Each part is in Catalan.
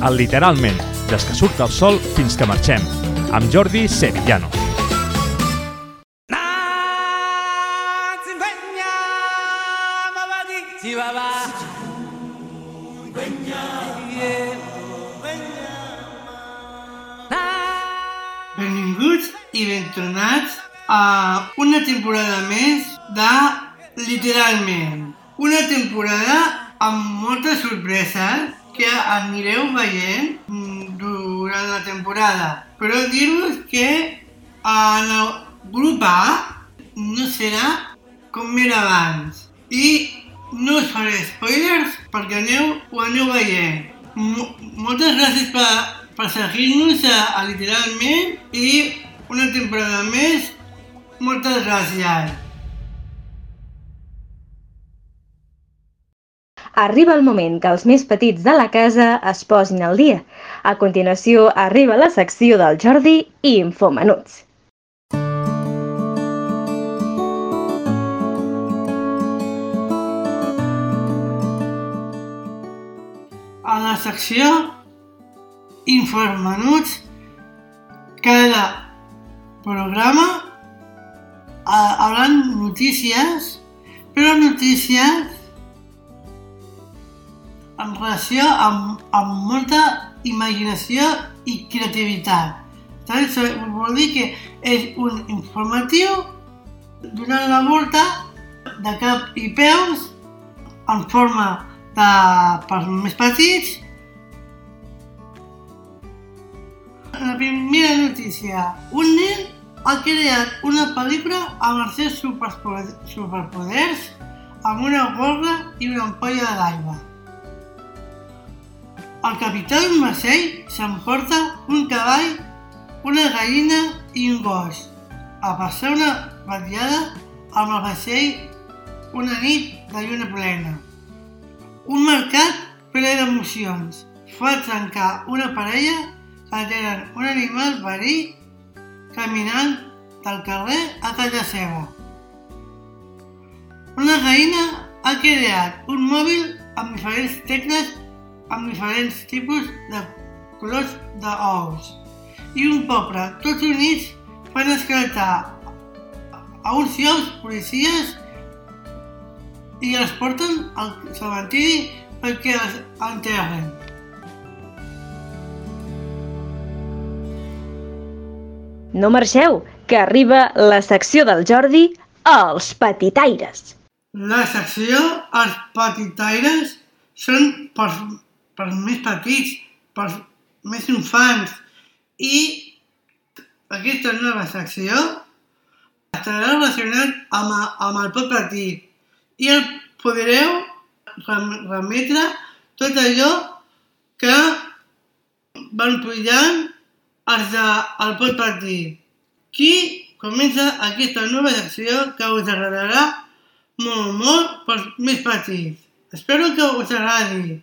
El literalment, des que surt el sol fins que marxem, amb Jordi Sevillano. Benvinguts i ben tornats a una temporada més de Literalment. Una temporada amb moltes sorpreses que anireu veient mm, durant la temporada. Però dir-vos que en el grup A no serà com era abans. I no us faré spoilers perquè aneu, ho aneu veient. Moltes gràcies per, per seguir-nos a, a Literalment i una temporada més. Moltes gràcies. Arriba el moment que els més petits de la casa es posin al dia. A continuació arriba la secció del Jordi i Infomenuts. A la secció Infomenuts, cada programa eh, hablan notícies, però notícies en relació amb, amb molta imaginació i creativitat. Saps? Vol dir que és un informatiu donant la volta de cap i peus en forma de pels més petits. La primera notícia. Un nen ha creat una pel·lícula amb els seus superpoders amb una gorra i una ampolla d'aigua. El capità d'un vaixell s'emporta un cavall, una gallina i un gos a passar una vetllada amb el vaixell una nit de lluna plena. Un mercat ple d'emocions fa trencar una parella que tenen un animal verí caminant del carrer a casa seva. Una gallina ha creat un mòbil amb diferents tecles amb diferents tipus de colors d'ous. I un poble, tots units, fan esclatar a uns ous policies i els porten al cementiri perquè els enterren. No marxeu, que arriba la secció del Jordi als petitaires. La secció Els petitaires són pels, pels més petits, pels més infants i aquesta nova secció estarà relacionat amb, amb el pot petit i el podreu rem, remetre tot allò que van pujant els del pot petit. Qui comença aquesta nova secció que us agradarà molt, molt pels més petits. Espero que us agradi.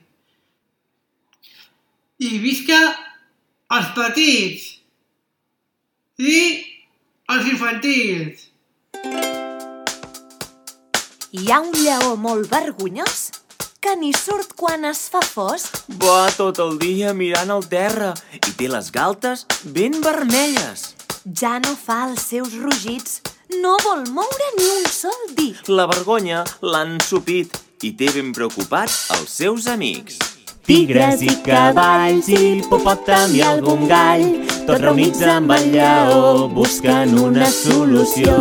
I visca els petits i els infantils. Hi ha un lleó molt vergonyós que ni surt quan es fa fosc. Va tot el dia mirant al terra i té les galtes ben vermelles. Ja no fa els seus rugits, no vol moure ni un sol dit. La vergonya l'han ensupit i té ben preocupats els seus amics. Tigres i cavalls i hipopòtam i algun gall, tots reunits amb el lleó buscant una solució.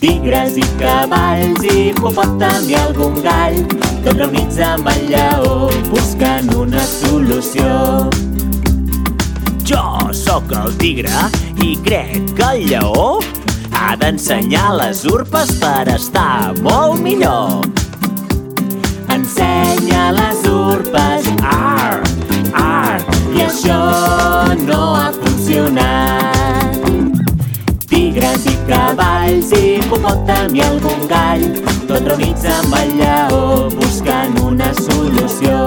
Tigres i cavalls i hipopòtam i algun gall, tots reunits amb el lleó buscant una solució. Jo sóc el tigre i crec que el lleó ha d'ensenyar les urpes per estar molt millor. Ensenya les urpes, ar, ar, i això no ha funcionat. Tigres i cavalls i hipopòtam i algun gall, tots reunits amb el lleó buscant una solució.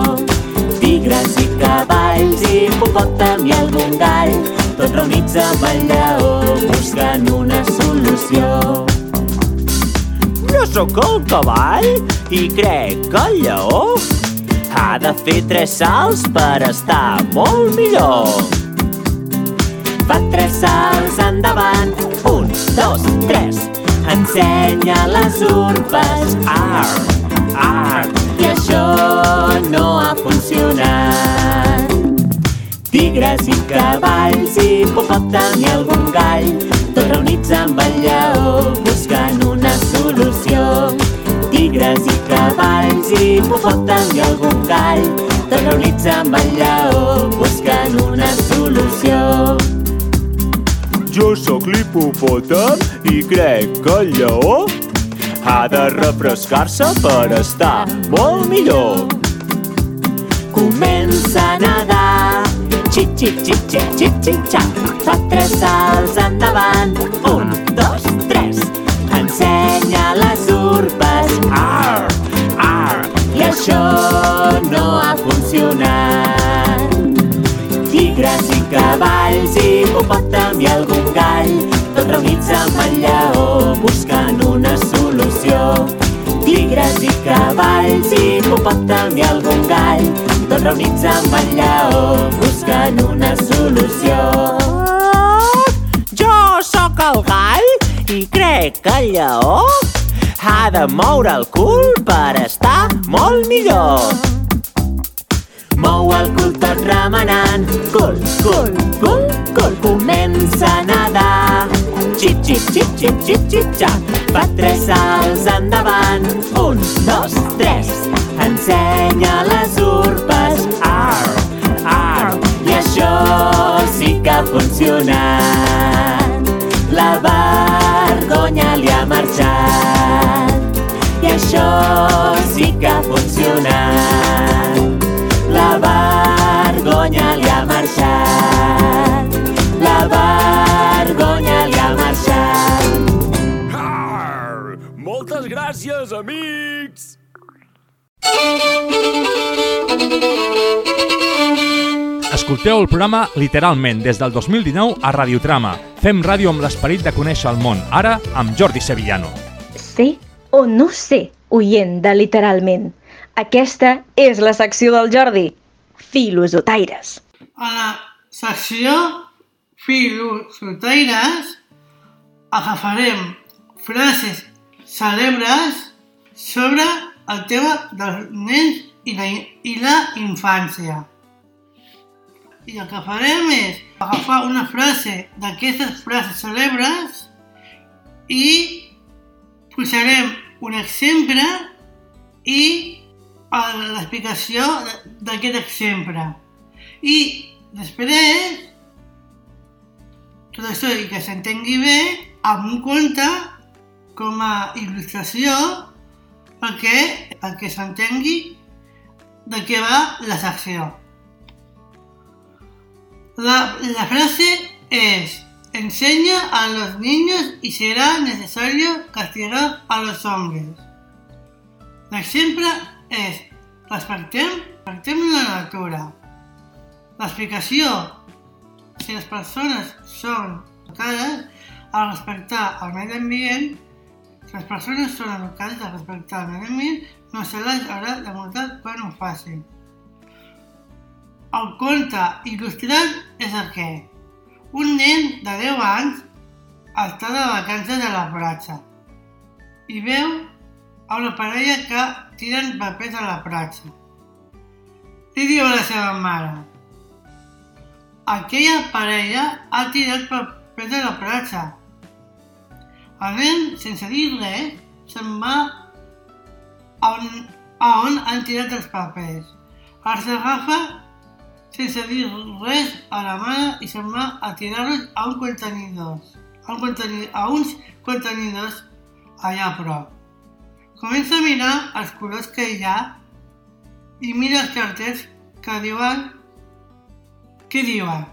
Tigres i cavalls i hipopòtam i algun gall, tots reunits amb el lleó buscant una solució. Jo sóc el cavall i crec que el lleó Ha de fer tres salts per estar molt millor. Fa tres salts endavant. Un, dos, tres. Ensenya les urpes. Ar, ar. I això no ha funcionat. Tigres i cavalls, hipopòtam i algun gall, tots reunits amb el lleó buscant una solució. Tigres i cavalls, hipopòtam i algun gall, reunits amb el lleó buscant una solució. Jo sóc l'hipopòtam i crec que el lleó ha de refrescar-se per estar molt millor. Comença a nedar, xip, xip, xip, xip, xip, xip, xap. Fa tres salts endavant, un, dos, tres. Ensenya les urpes, ar, ar. I això no ha funcionat. Tigres i cavalls, hipopòtam i algun gall, tots reunits amb el lleó buscant una solució. Tigres i cavalls, hipopòtam i algun gall, tots reunits amb el lleó buscant una solució. Jo sóc el gall i crec que el lleó ha de moure el cul per estar molt millor. Mou el cul tot remenant, cul, cul, cul, cul, comença a nedar. Xip, xip, xip, xip, xip, xip, xap, fa tres salts endavant. Un, dos, tres, ensenya les urpes, ar, ar. I això sí que ha funcionat. Això sí que ha funcionat. La vergonya li ha marxat. La vergonya li ha marxat. Arr! Moltes gràcies, amics! Escolteu el programa literalment des del 2019 a Radiotrama. Fem ràdio amb l'esperit de conèixer el món, ara amb Jordi Sevillano. Sé o no sé, oient de literalment. Aquesta és la secció del Jordi. Filosotaires. A la secció Filosotaires agafarem frases cèlebres sobre el tema dels nens i la, i la infància. I el que farem és agafar una frase d'aquestes frases cèlebres i posarem un exemple i l'explicació d'aquest exemple. I després, tot això i que s'entengui bé, amb un conte com a il·lustració perquè, perquè s'entengui de què va la secció. La, la frase es, enseña a los niños y será necesario castigar a los hombres. L'exemple és, respectem, respectem la natura. L'explicació, si les persones són educades a respectar el medi ambient, si les persones són educades a respectar el medi ambient, no se les haurà de multar quan ho facin. El conte il·lustrat és el que un nen de 10 anys està de vacances a la platja i veu a una parella que tiren papers a la platja. Li diu a la seva mare aquella parella ha tirat papers a la platja. El nen, sense dir res, se'n va a on, a on han tirat els papers. Els agafa sense dir res a la mare i se'n va a tirar-los a un contenidor, a, un a uns contenidors allà a prop. Comença a mirar els colors que hi ha i mira els cartells que diuen què diuen.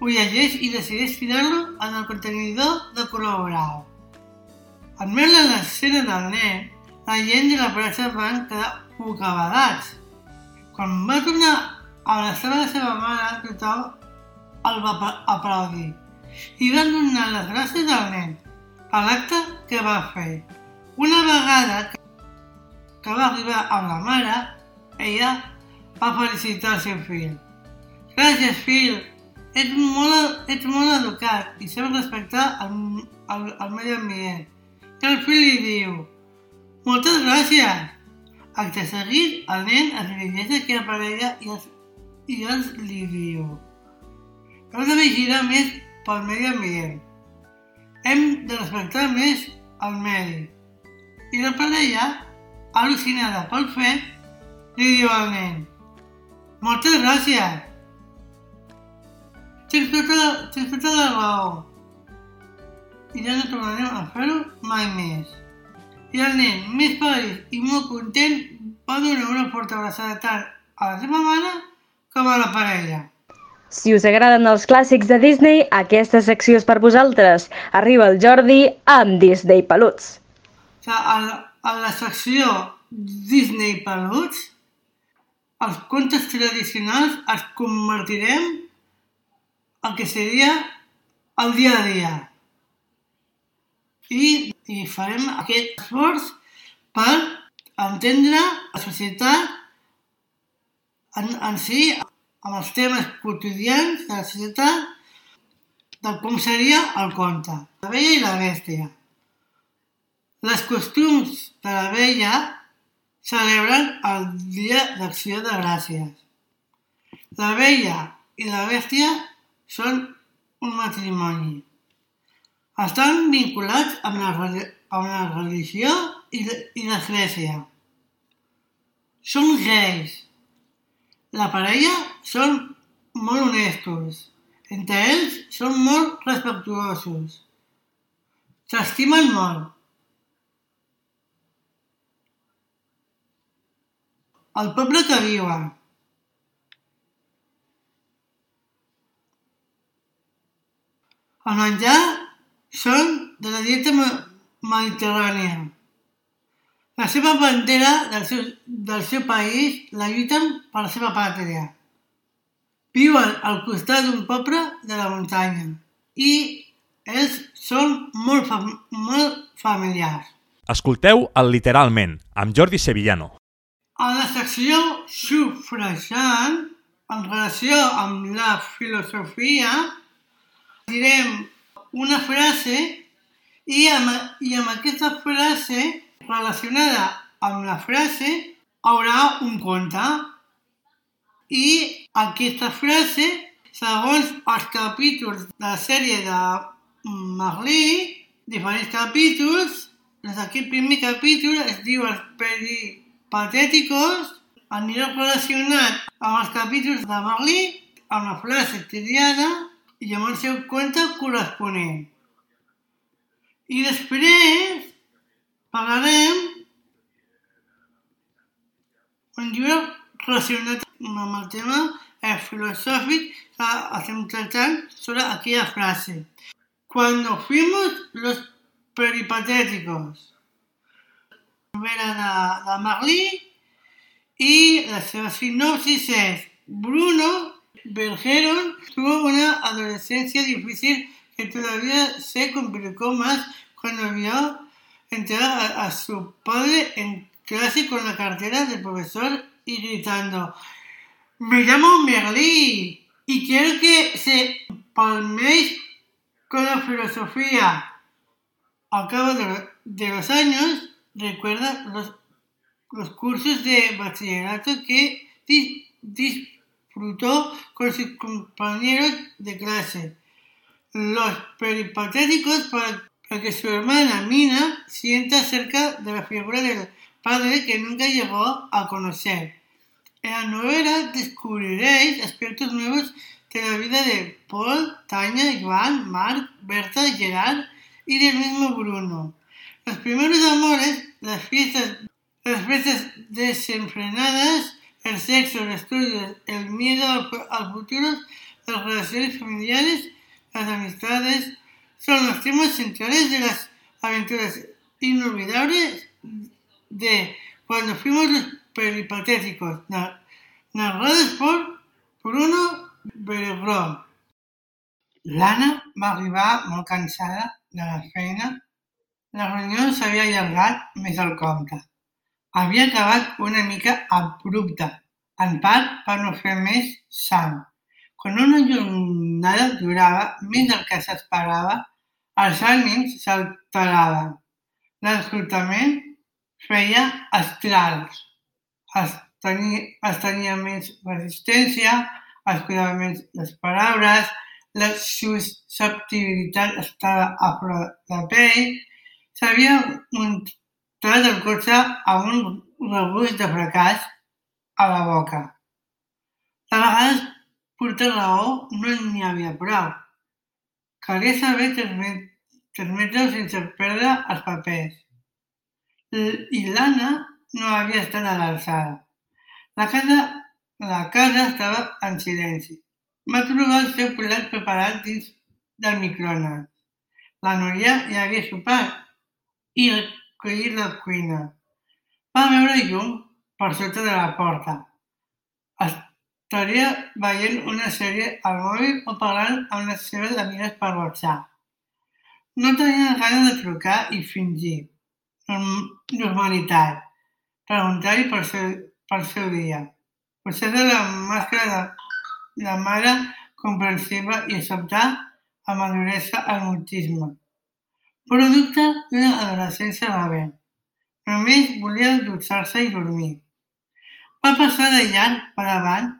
Ho llegeix i decideix tirar-lo en el contenidor de color blau. En veure l'escena del nen, la gent de la plaça van quedar bocabadats. Quan va tornar a l'estrada de la seva mare, tothom el va apla- aplaudir i van donar les gràcies al nen per l'acte que va fer. Una vegada que, que va arribar amb la mare, ella va felicitar el seu fill. Gràcies, fill! Ets molt, ets molt educat i saps respectar el, el, el medi ambient. I el fill li diu, moltes gràcies! Acte seguit, el nen es dirigeix a aquella parella i els, i els li diu, heu de vigilar més pel medi ambient. Hem de respectar més el medi. I la parella, al·lucinada pel fet, li diu al nen, moltes gràcies! Tens tota, tens tota la raó. I ja no tornarem a fer-ho mai més. I el nen, més feliç i molt content, va donar una forta abraçada tant a la seva mare com a la parella. Si us agraden els clàssics de Disney, aquesta secció és per vosaltres. Arriba el Jordi amb Disney Peluts. A, la, a la secció Disney Peluts, els contes tradicionals els convertirem el que seria el dia a dia. I, i farem aquest esforç per entendre la societat en, en si, amb els temes quotidians de la societat, de com seria el conte. La vella i la bèstia. Les costums de la vella celebren el Dia d'Acció de Gràcies. La vella i la bèstia són un matrimoni. Estan vinculats amb la, amb la religió i l'església. Són gais. La parella són molt honestos. Entre ells són molt respectuosos. S'estimen molt. El poble que viuen. El menjar són de la dieta mediterrània. La seva bandera del seu, del seu país la lluiten per la seva pàtria. Viuen al costat d'un poble de la muntanya i ells són molt, fam molt familiars. Escolteu el Literalment, amb Jordi Sevillano. A la secció sufragant, en relació amb la filosofia, direm una frase i amb, i amb aquesta frase relacionada amb la frase haurà un conte. I aquesta frase, segons els capítols de la sèrie de Merlí, diferents capítols, doncs aquest primer capítol es diu Els peripatèticos, anirà relacionat amb els capítols de Merlí, amb la frase triada i amb el seu conte corresponent. I després parlarem un llibre relacionat amb el tema eh, filosòfic que estem tractant sobre aquella frase. Cuando fuimos los peripatéticos. Novela de, de Marlí i la sinopsis és Bruno Bergeron tuvo una adolescencia difícil que todavía se complicó más cuando vio entrar a, a, su padre en clase con la cartera del profesor y gritando Me llamo Merlí y quiero que se palméis con la filosofía. Al cabo de, los años, recuerda los, los, cursos de bachillerato que dis, disfrutó con sus compañeros de clase. Los peripatéticos para, para, que su hermana Mina sienta cerca de la figura del padre que nunca llegó a conocer. En la novela descubriréis aspectos nuevos de la vida de Paul, Tania, Iván, Marc, Berta, Gerard y del mismo Bruno. Los primeros amores, las fiestas, las fiestas desenfrenadas, el sexo, los estudios, el miedo al futuro, las relaciones familiares, las amistades, son los temas centrales de las aventuras inolvidables de cuando fuimos los peripatéticos, narrados por Bruno Bergeron. L'Anna va arribar molt cansada de la feina. La reunió s'havia allargat més del compte. Havia acabat una mica abrupta en part per no fer més sang. Quan una jornada durava més del que s'esperava, els ànims s'alteraven. L'escoltament feia estrals. Es tenia, es tenia més resistència, es cuidava més les paraules, la susceptibilitat estava a flor de pell, s'havia muntat el cotxe amb un rebuig de fracàs a la boca. De vegades, per raó, no n'hi havia prou. Calia saber transmetre-ho sense perdre els papers. I l'Anna no havia estat a l'alçada. La casa, la casa estava en silenci. Va trobar el seu plat preparat dins del microones. La Núria ja havia sopat i recollit la cuina. Va veure llum per sota de la porta. Estaria veient una sèrie al mòbil o parlant amb les seves amigues per WhatsApp. No tenia ganes de trucar i fingir normalitat, preguntar-hi seu, per seu dia. Potser de la màscara de la mare comprensiva i acceptar amb maduresa el mutisme. Producte d'una adolescència rebent. Només volia dutxar-se i dormir. Va passar de llarg per davant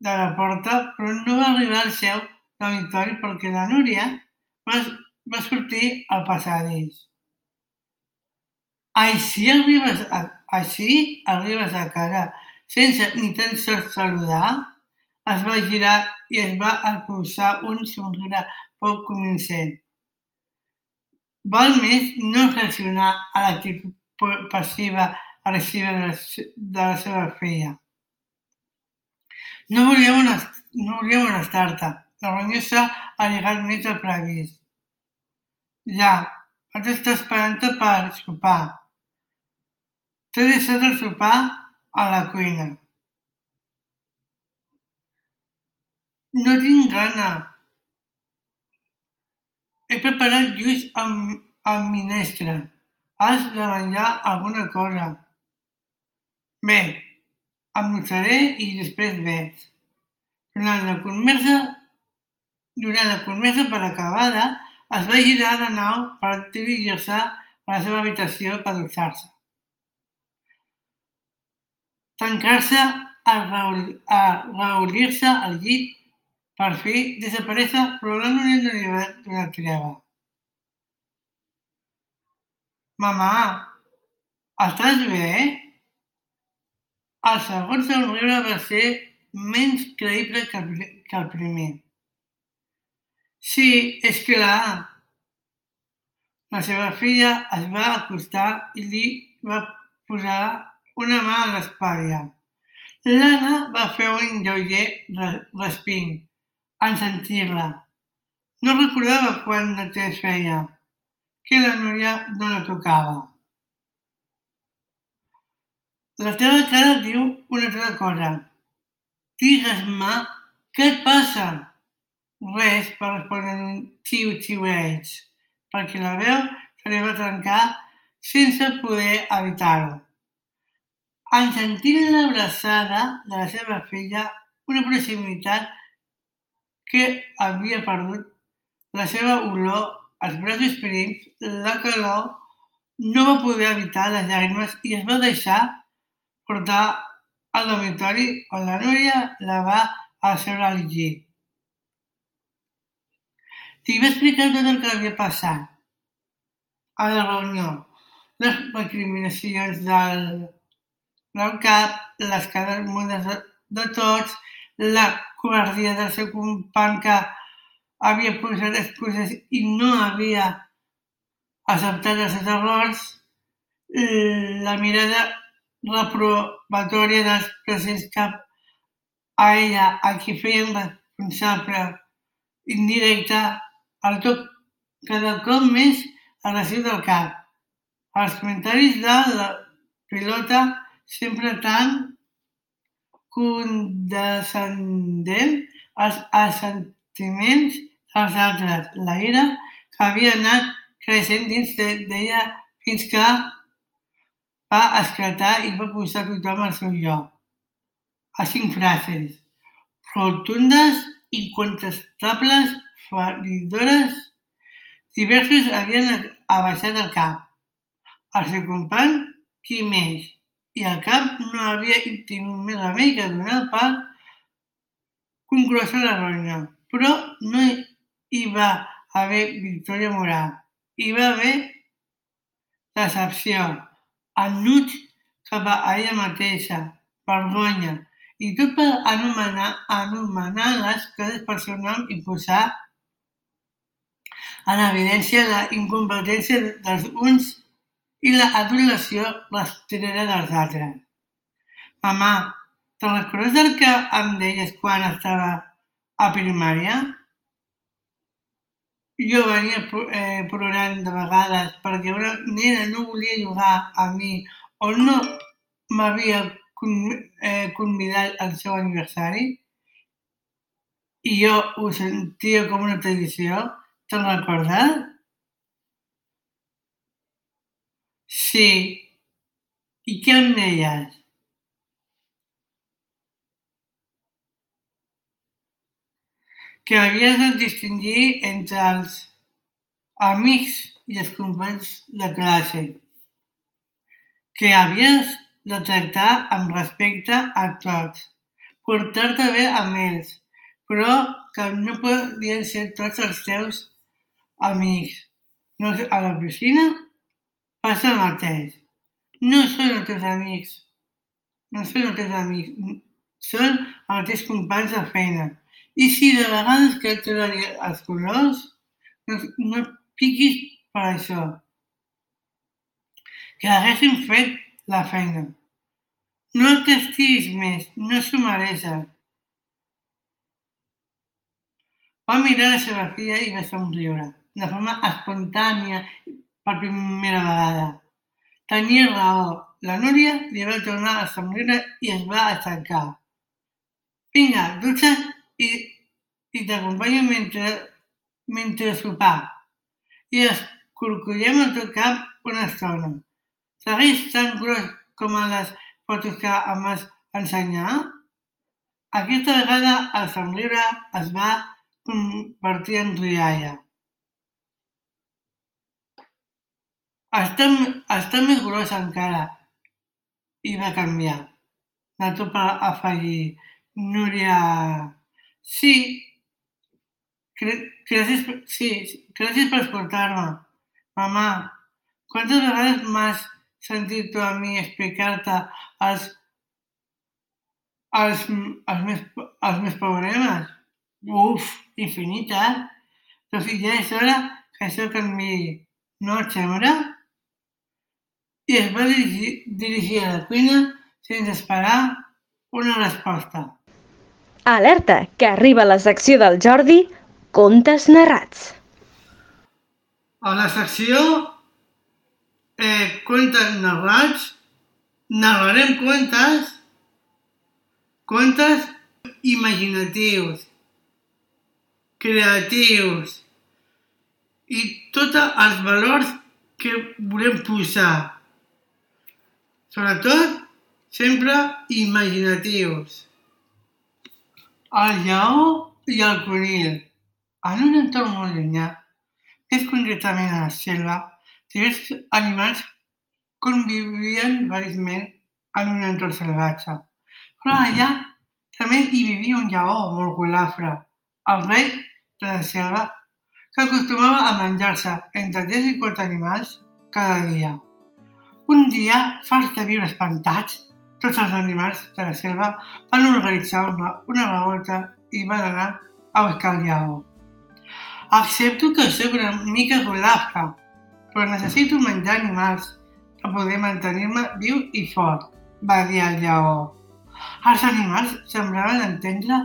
de la porta, però no va arribar al seu dormitori perquè la Núria va, va sortir al passadís. Així arribes a, així arribes a casa sense ni tan sols saludar? Es va girar i es va acusar un somriure poc convincent. Val més no reaccionar a l'actitud passiva agressiva de la, de la seva filla. No volia, una, no volia molestar-te. La reunió s'ha allargat més del previst. Ja, vaig estar esperant-te per sopar. T'he deixat el sopar a la cuina. No tinc gana. He preparat lluís amb, amb minestra. Has de menjar alguna cosa. Bé, em dutxaré i després veig. Durant la conversa, durant la conversa per acabada, es va girar de nou per dirigir-se a la seva habitació per dutxar-se. Tancar-se a reunir-se al llit, per fi desaparèixer plorant un endonivat d'una treva. Mamà, estàs bé? El segon somriure va ser menys creïble que el, que el primer. Sí, és clar. La seva filla es va acostar i li va posar una mà a l'espatlla. L'Anna va fer un lleuger resping en sentir-la. No recordava quan de temps feia, que la Núria no la tocava. La teva cara diu una altra cosa. Digues-me, què et passa? Res, va respondre un xiu-xiueig, perquè la veu se li va trencar sense poder evitar-ho. En sentir l'abraçada de la seva filla, una proximitat que havia perdut, la seva olor, els braços prims, la calor, no va poder evitar les llàgrimes i es va deixar portar al dormitori on la Núria la va asseure al llit. Li va explicar tot el que havia passat a la reunió, les recriminacions del, del cap, les cares mudes de, de tots, la covardia del seu company que havia posat excuses i no havia acceptat els seus errors, la mirada reprovatòria dels presents cap a ella, a qui feien responsable indirecte, el tot cada cop més agressiu del cap. Els comentaris de la pilota sempre tan condescendent als assentiments dels altres. La ira que havia anat creixent dins d'ella fins que va esclatar i va posar tothom al seu lloc. a cinc frases rotundes, incontestables, feridores. Diversos havien abaixat el cap. El seu company, qui més? I el cap no havia tingut més remei que donar per conclosa la ronya. Però no hi va haver victòria moral. Hi va haver decepció, enuig cap a ella mateixa, vergonya, i tot per anomenar, anomenar les coses per seu nom i posar en evidència la incompetència dels uns i l'adulació rastrera dels altres. Mamà, te'n recordes del que em deies quan estava a primària? Jo venia eh, plorant de vegades perquè una nena no volia jugar a mi o no m'havia eh, convidat al seu aniversari i jo ho sentia com una tradició. Te'n recordes? Sí. I què em deies? Que havies de distingir entre els amics i els companys de classe, que havies de tractar amb respecte a tots, portar-te bé amb ells, però que no podien ser tots els teus amics. No, a la piscina passa el mateix. No són els teus amics. No són els teus amics. Són els teus companys de feina i si de vegades que t'agradi els colors, no, no et piquis per això. Que haguessin fet la feina. No et castiguis més, no s'ho mereixes. Va mirar la seva filla i va somriure, de forma espontània per primera vegada. Tenia raó. La Núria li va tornar a somriure i es va aixecar. Vinga, dutxa i, i t'acompanyo mentre, mentre sopar i escorcollem el teu cap una estona. Segueix tan gros com a les fotos que em vas ensenyar? Aquesta vegada el somriure es va convertir en rialla. Està, està més gros encara i va canviar. La topa afegir. Núria... Sí, gràcies, sí, gràcies per escoltar-me. Mamà, quantes vegades m'has sentit tu a mi explicar-te els, els, els, meus, els meus problemes? Uf, infinites. Doncs ja és hora que això canvi, no, Xemra? I es va dirigir, dirigir a la cuina sense esperar una resposta. Alerta, que arriba la secció del Jordi Contes narrats. A la secció eh, Contes narrats narrarem contes contes imaginatius, creatius i tots els valors que volem posar. Sobretot, sempre imaginatius el lleó i el conill. En un entorn molt llunyà, més concretament a la selva, diversos animals convivien feliçment en un entorn salvatge. Però allà també hi vivia un lleó molt golafre, el rei de la selva, que acostumava a menjar-se entre 10 i 4 animals cada dia. Un dia, farts de viure espantats, tots els animals de la selva van organitzar una, una revolta i van anar a buscar el lleó. Accepto que sóc una mica golafra, però necessito menjar animals per poder mantenir-me viu i fort, va dir el lleó. Els animals semblaven entendre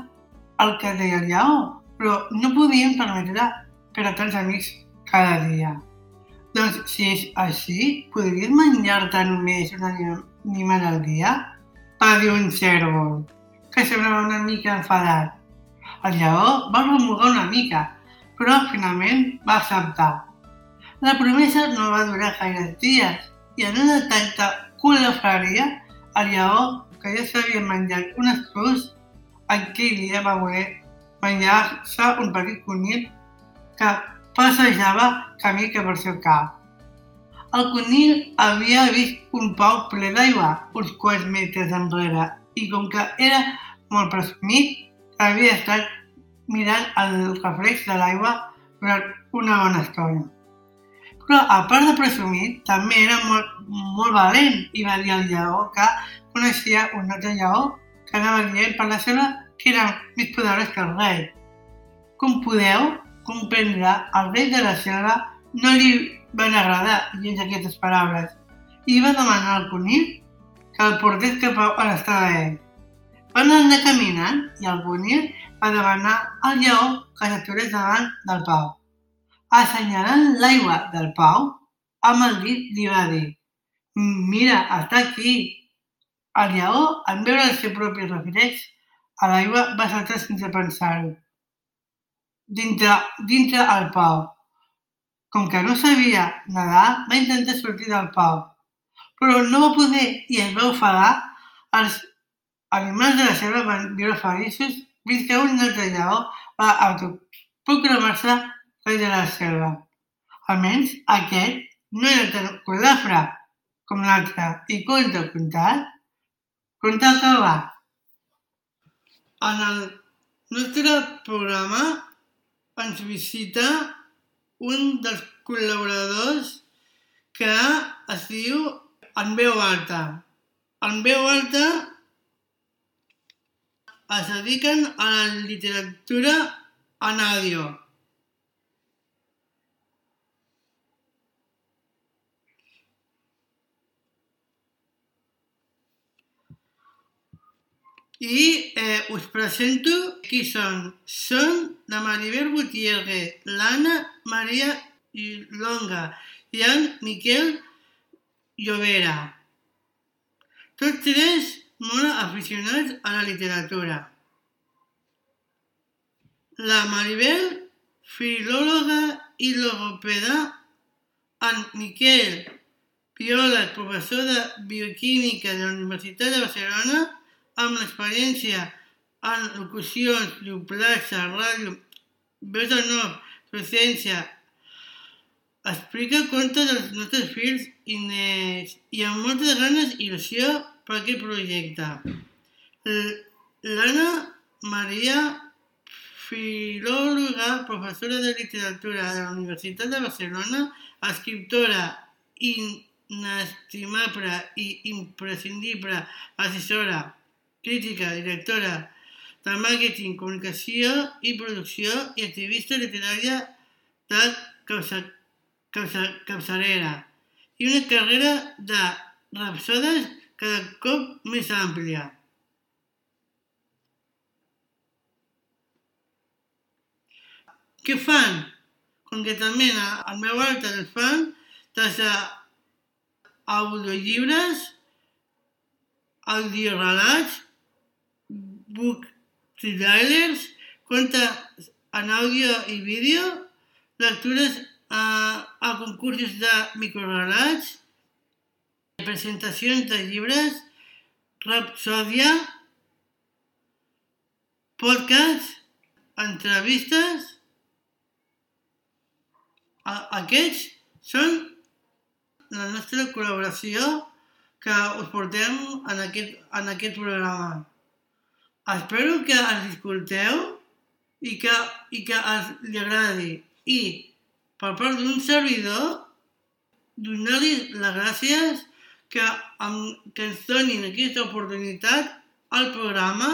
el que deia el lleó, però no podien permetre per a tants amics cada dia. Doncs si és així, podries menjar-te només un animal al dia? va dir un cèrvol, que semblava una mica enfadat. El lleó va remugar una mica, però finalment va acceptar. La promesa no va durar gaire dies i en una tanta colafraria el lleó que ja s'havia menjat un espús, aquell dia va voler menjar-se un petit conill que passejava camí cap al seu cap. El conill havia vist un pau ple d'aigua uns quants metres enrere i com que era molt presumit, havia estat mirant el reflex de l'aigua durant una bona estona. Però, a part de presumit, també era molt, molt valent i va dir al lleó que coneixia un altre lleó que anava dient per la seva que era més poderós que el rei. Com podeu comprendre, el rei de la selva no li van agradar gens aquestes paraules i va demanar al conill que el portés cap a l'estada ell. Van anar caminant i el conill va demanar al lleó que s'aturés davant del Pau. Assenyalant l'aigua del Pau, amb el dit li va dir «Mira, està aquí!» El lleó, en veure el seu propi reflex a l'aigua, va saltar sense pensar-ho. Dintre, dintre el Pau. Com que no sabia nedar, va intentar sortir del Pau, però no va poder i es va ofegar. Els animals de la selva van viure feliços fins que un altre lleó va autoproclamar-se rei de la selva. Almenys aquest no era tan colafre com l'altre i conta contat, conta que va. En el nostre programa ens visita un dels col·laboradors que es diu En veu alta. En veu alta es dediquen a la literatura en àudio. I eh, us presento qui són. Són la Maribel Gutiérrez, l'Anna Maria Longa i en Miquel Llovera. Tots tres molt aficionats a la literatura. La Maribel, filòloga i logopeda, en Miquel Piolak, professor de bioquímica de la Universitat de Barcelona, amb l'experiència en locucions, lluplatge, ràdio, veus de nou, docència, explica contes dels nostres fills i nets i amb moltes ganes i il·lusió per aquest projecte. L'Anna Maria, filòloga, professora de literatura de la Universitat de Barcelona, escriptora inestimable i imprescindible assessora, crítica, directora de màrqueting, comunicació i producció i activista literària de capçalera i una carrera de rapsodes cada cop més àmplia. Què fan? Concretament, al meu alta els fan des d'audiollibres, audiorelats, book thrillers, contes en àudio i vídeo, lectures a, a concursos de microrelats, presentacions de llibres, rapsòdia, podcast, entrevistes... Aquests són la nostra col·laboració que us portem en aquest, en aquest programa. Espero que ens escolteu i que, i que ens li agradi. I, per part d'un servidor, donar-li les gràcies que, amb, que ens donin aquesta oportunitat al programa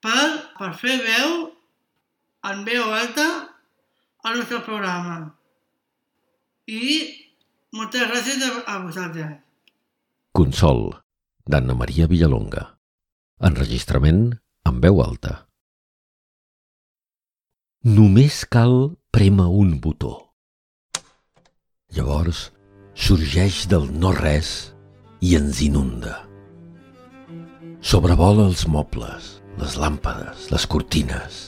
per, per fer veu en veu alta al nostre programa. I moltes gràcies a, a vosaltres. Consol, d'Anna Maria Villalonga. Enregistrament en veu alta. Només cal prema un botó. Llavors, sorgeix del no-res i ens inunda. Sobrevola els mobles, les làmpades, les cortines.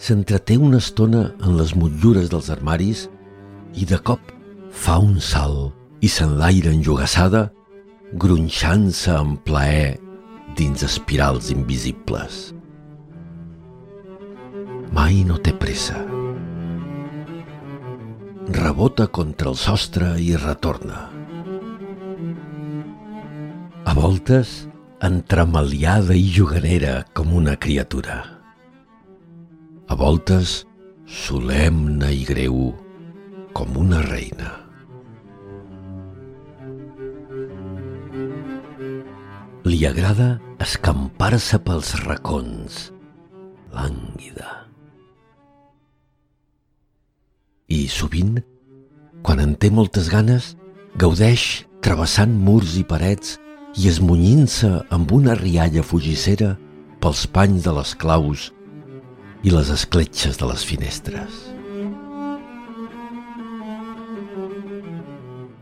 S'entreté una estona en les motllures dels armaris i de cop fa un salt i s'enlaira enjugassada gronxant-se en plaer dins espirals invisibles. Mai no té pressa. Rebota contra el sostre i retorna. A voltes, entremaliada i juganera com una criatura. A voltes, solemne i greu com una reina. Li agrada escampar-se pels racons, lànguida. I sovint, quan en té moltes ganes, gaudeix travessant murs i parets i esmunyint-se amb una rialla fugissera pels panys de les claus i les escletxes de les finestres.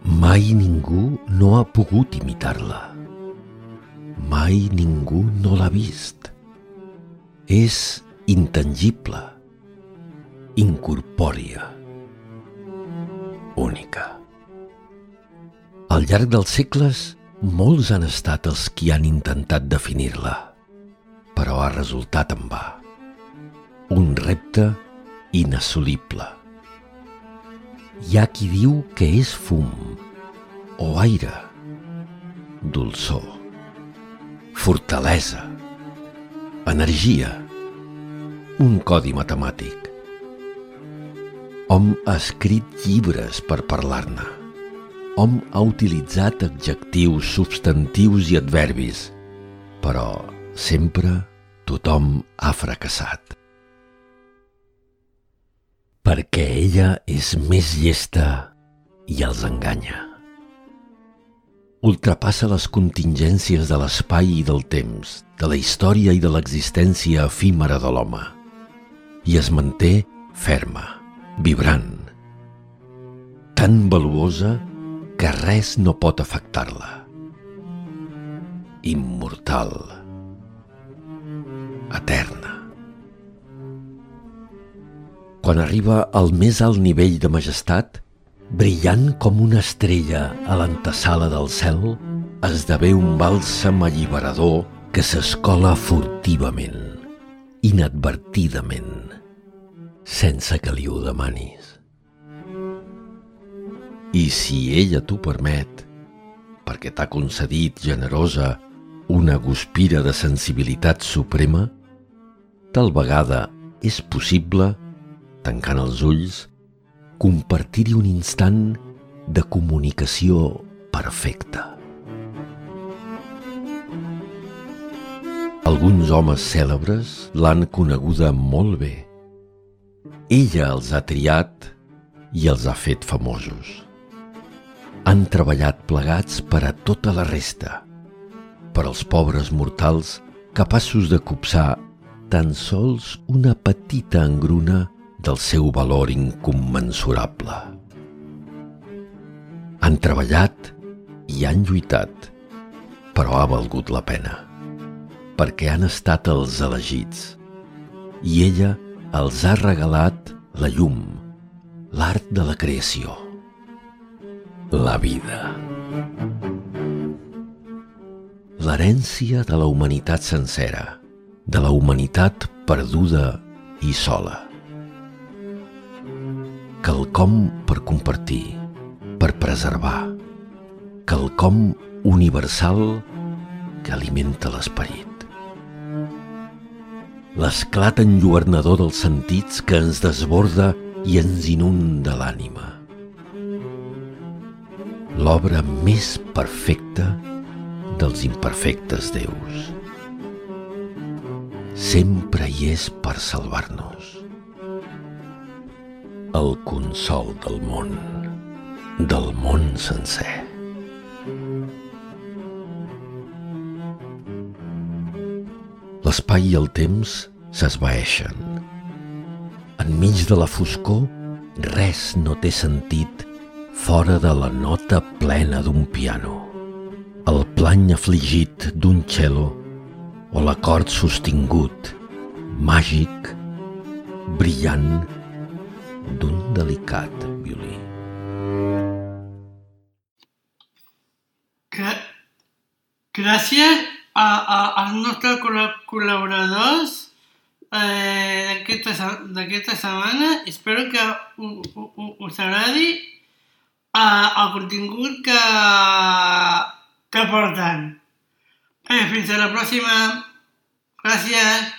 Mai ningú no ha pogut imitar-la mai ningú no l'ha vist. És intangible, incorpòria, única. Al llarg dels segles, molts han estat els qui han intentat definir-la, però ha resultat en va. Un repte inassolible. Hi ha qui diu que és fum o aire, dolçor fortalesa, energia, un codi matemàtic. Hom ha escrit llibres per parlar-ne. Hom ha utilitzat adjectius, substantius i adverbis, però sempre tothom ha fracassat. Perquè ella és més llesta i els enganya ultrapassa les contingències de l'espai i del temps, de la història i de l'existència efímera de l'home, i es manté ferma, vibrant, tan valuosa que res no pot afectar-la. Immortal, eterna. Quan arriba al més alt nivell de majestat, brillant com una estrella a l'antesala del cel, esdevé un bàlsam alliberador que s'escola furtivament, inadvertidament, sense que li ho demanis. I si ella t'ho permet, perquè t'ha concedit generosa una guspira de sensibilitat suprema, tal vegada és possible, tancant els ulls, compartir-hi un instant de comunicació perfecta. Alguns homes cèlebres l'han coneguda molt bé. Ella els ha triat i els ha fet famosos. Han treballat plegats per a tota la resta, per als pobres mortals capaços de copsar tan sols una petita engruna del seu valor incommensurable. Han treballat i han lluitat, però ha valgut la pena, perquè han estat els elegits i ella els ha regalat la llum, l'art de la creació, la vida. L'herència de la humanitat sencera, de la humanitat perduda i sola quelcom per compartir, per preservar, quelcom universal que alimenta l'esperit. L'esclat enlluernador dels sentits que ens desborda i ens inunda l'ànima. L'obra més perfecta dels imperfectes déus. Sempre hi és per salvar-nos el consol del món, del món sencer. L'espai i el temps s'esvaeixen. Enmig de la foscor, res no té sentit fora de la nota plena d'un piano, el plany afligit d'un cello o l'acord sostingut, màgic, brillant d'un delicat violí. Gràcies a, a, als nostres col·laboradors eh, d'aquesta setmana. Espero que us agradi eh, el contingut que, que porten. Eh, fins a la pròxima. Gràcies.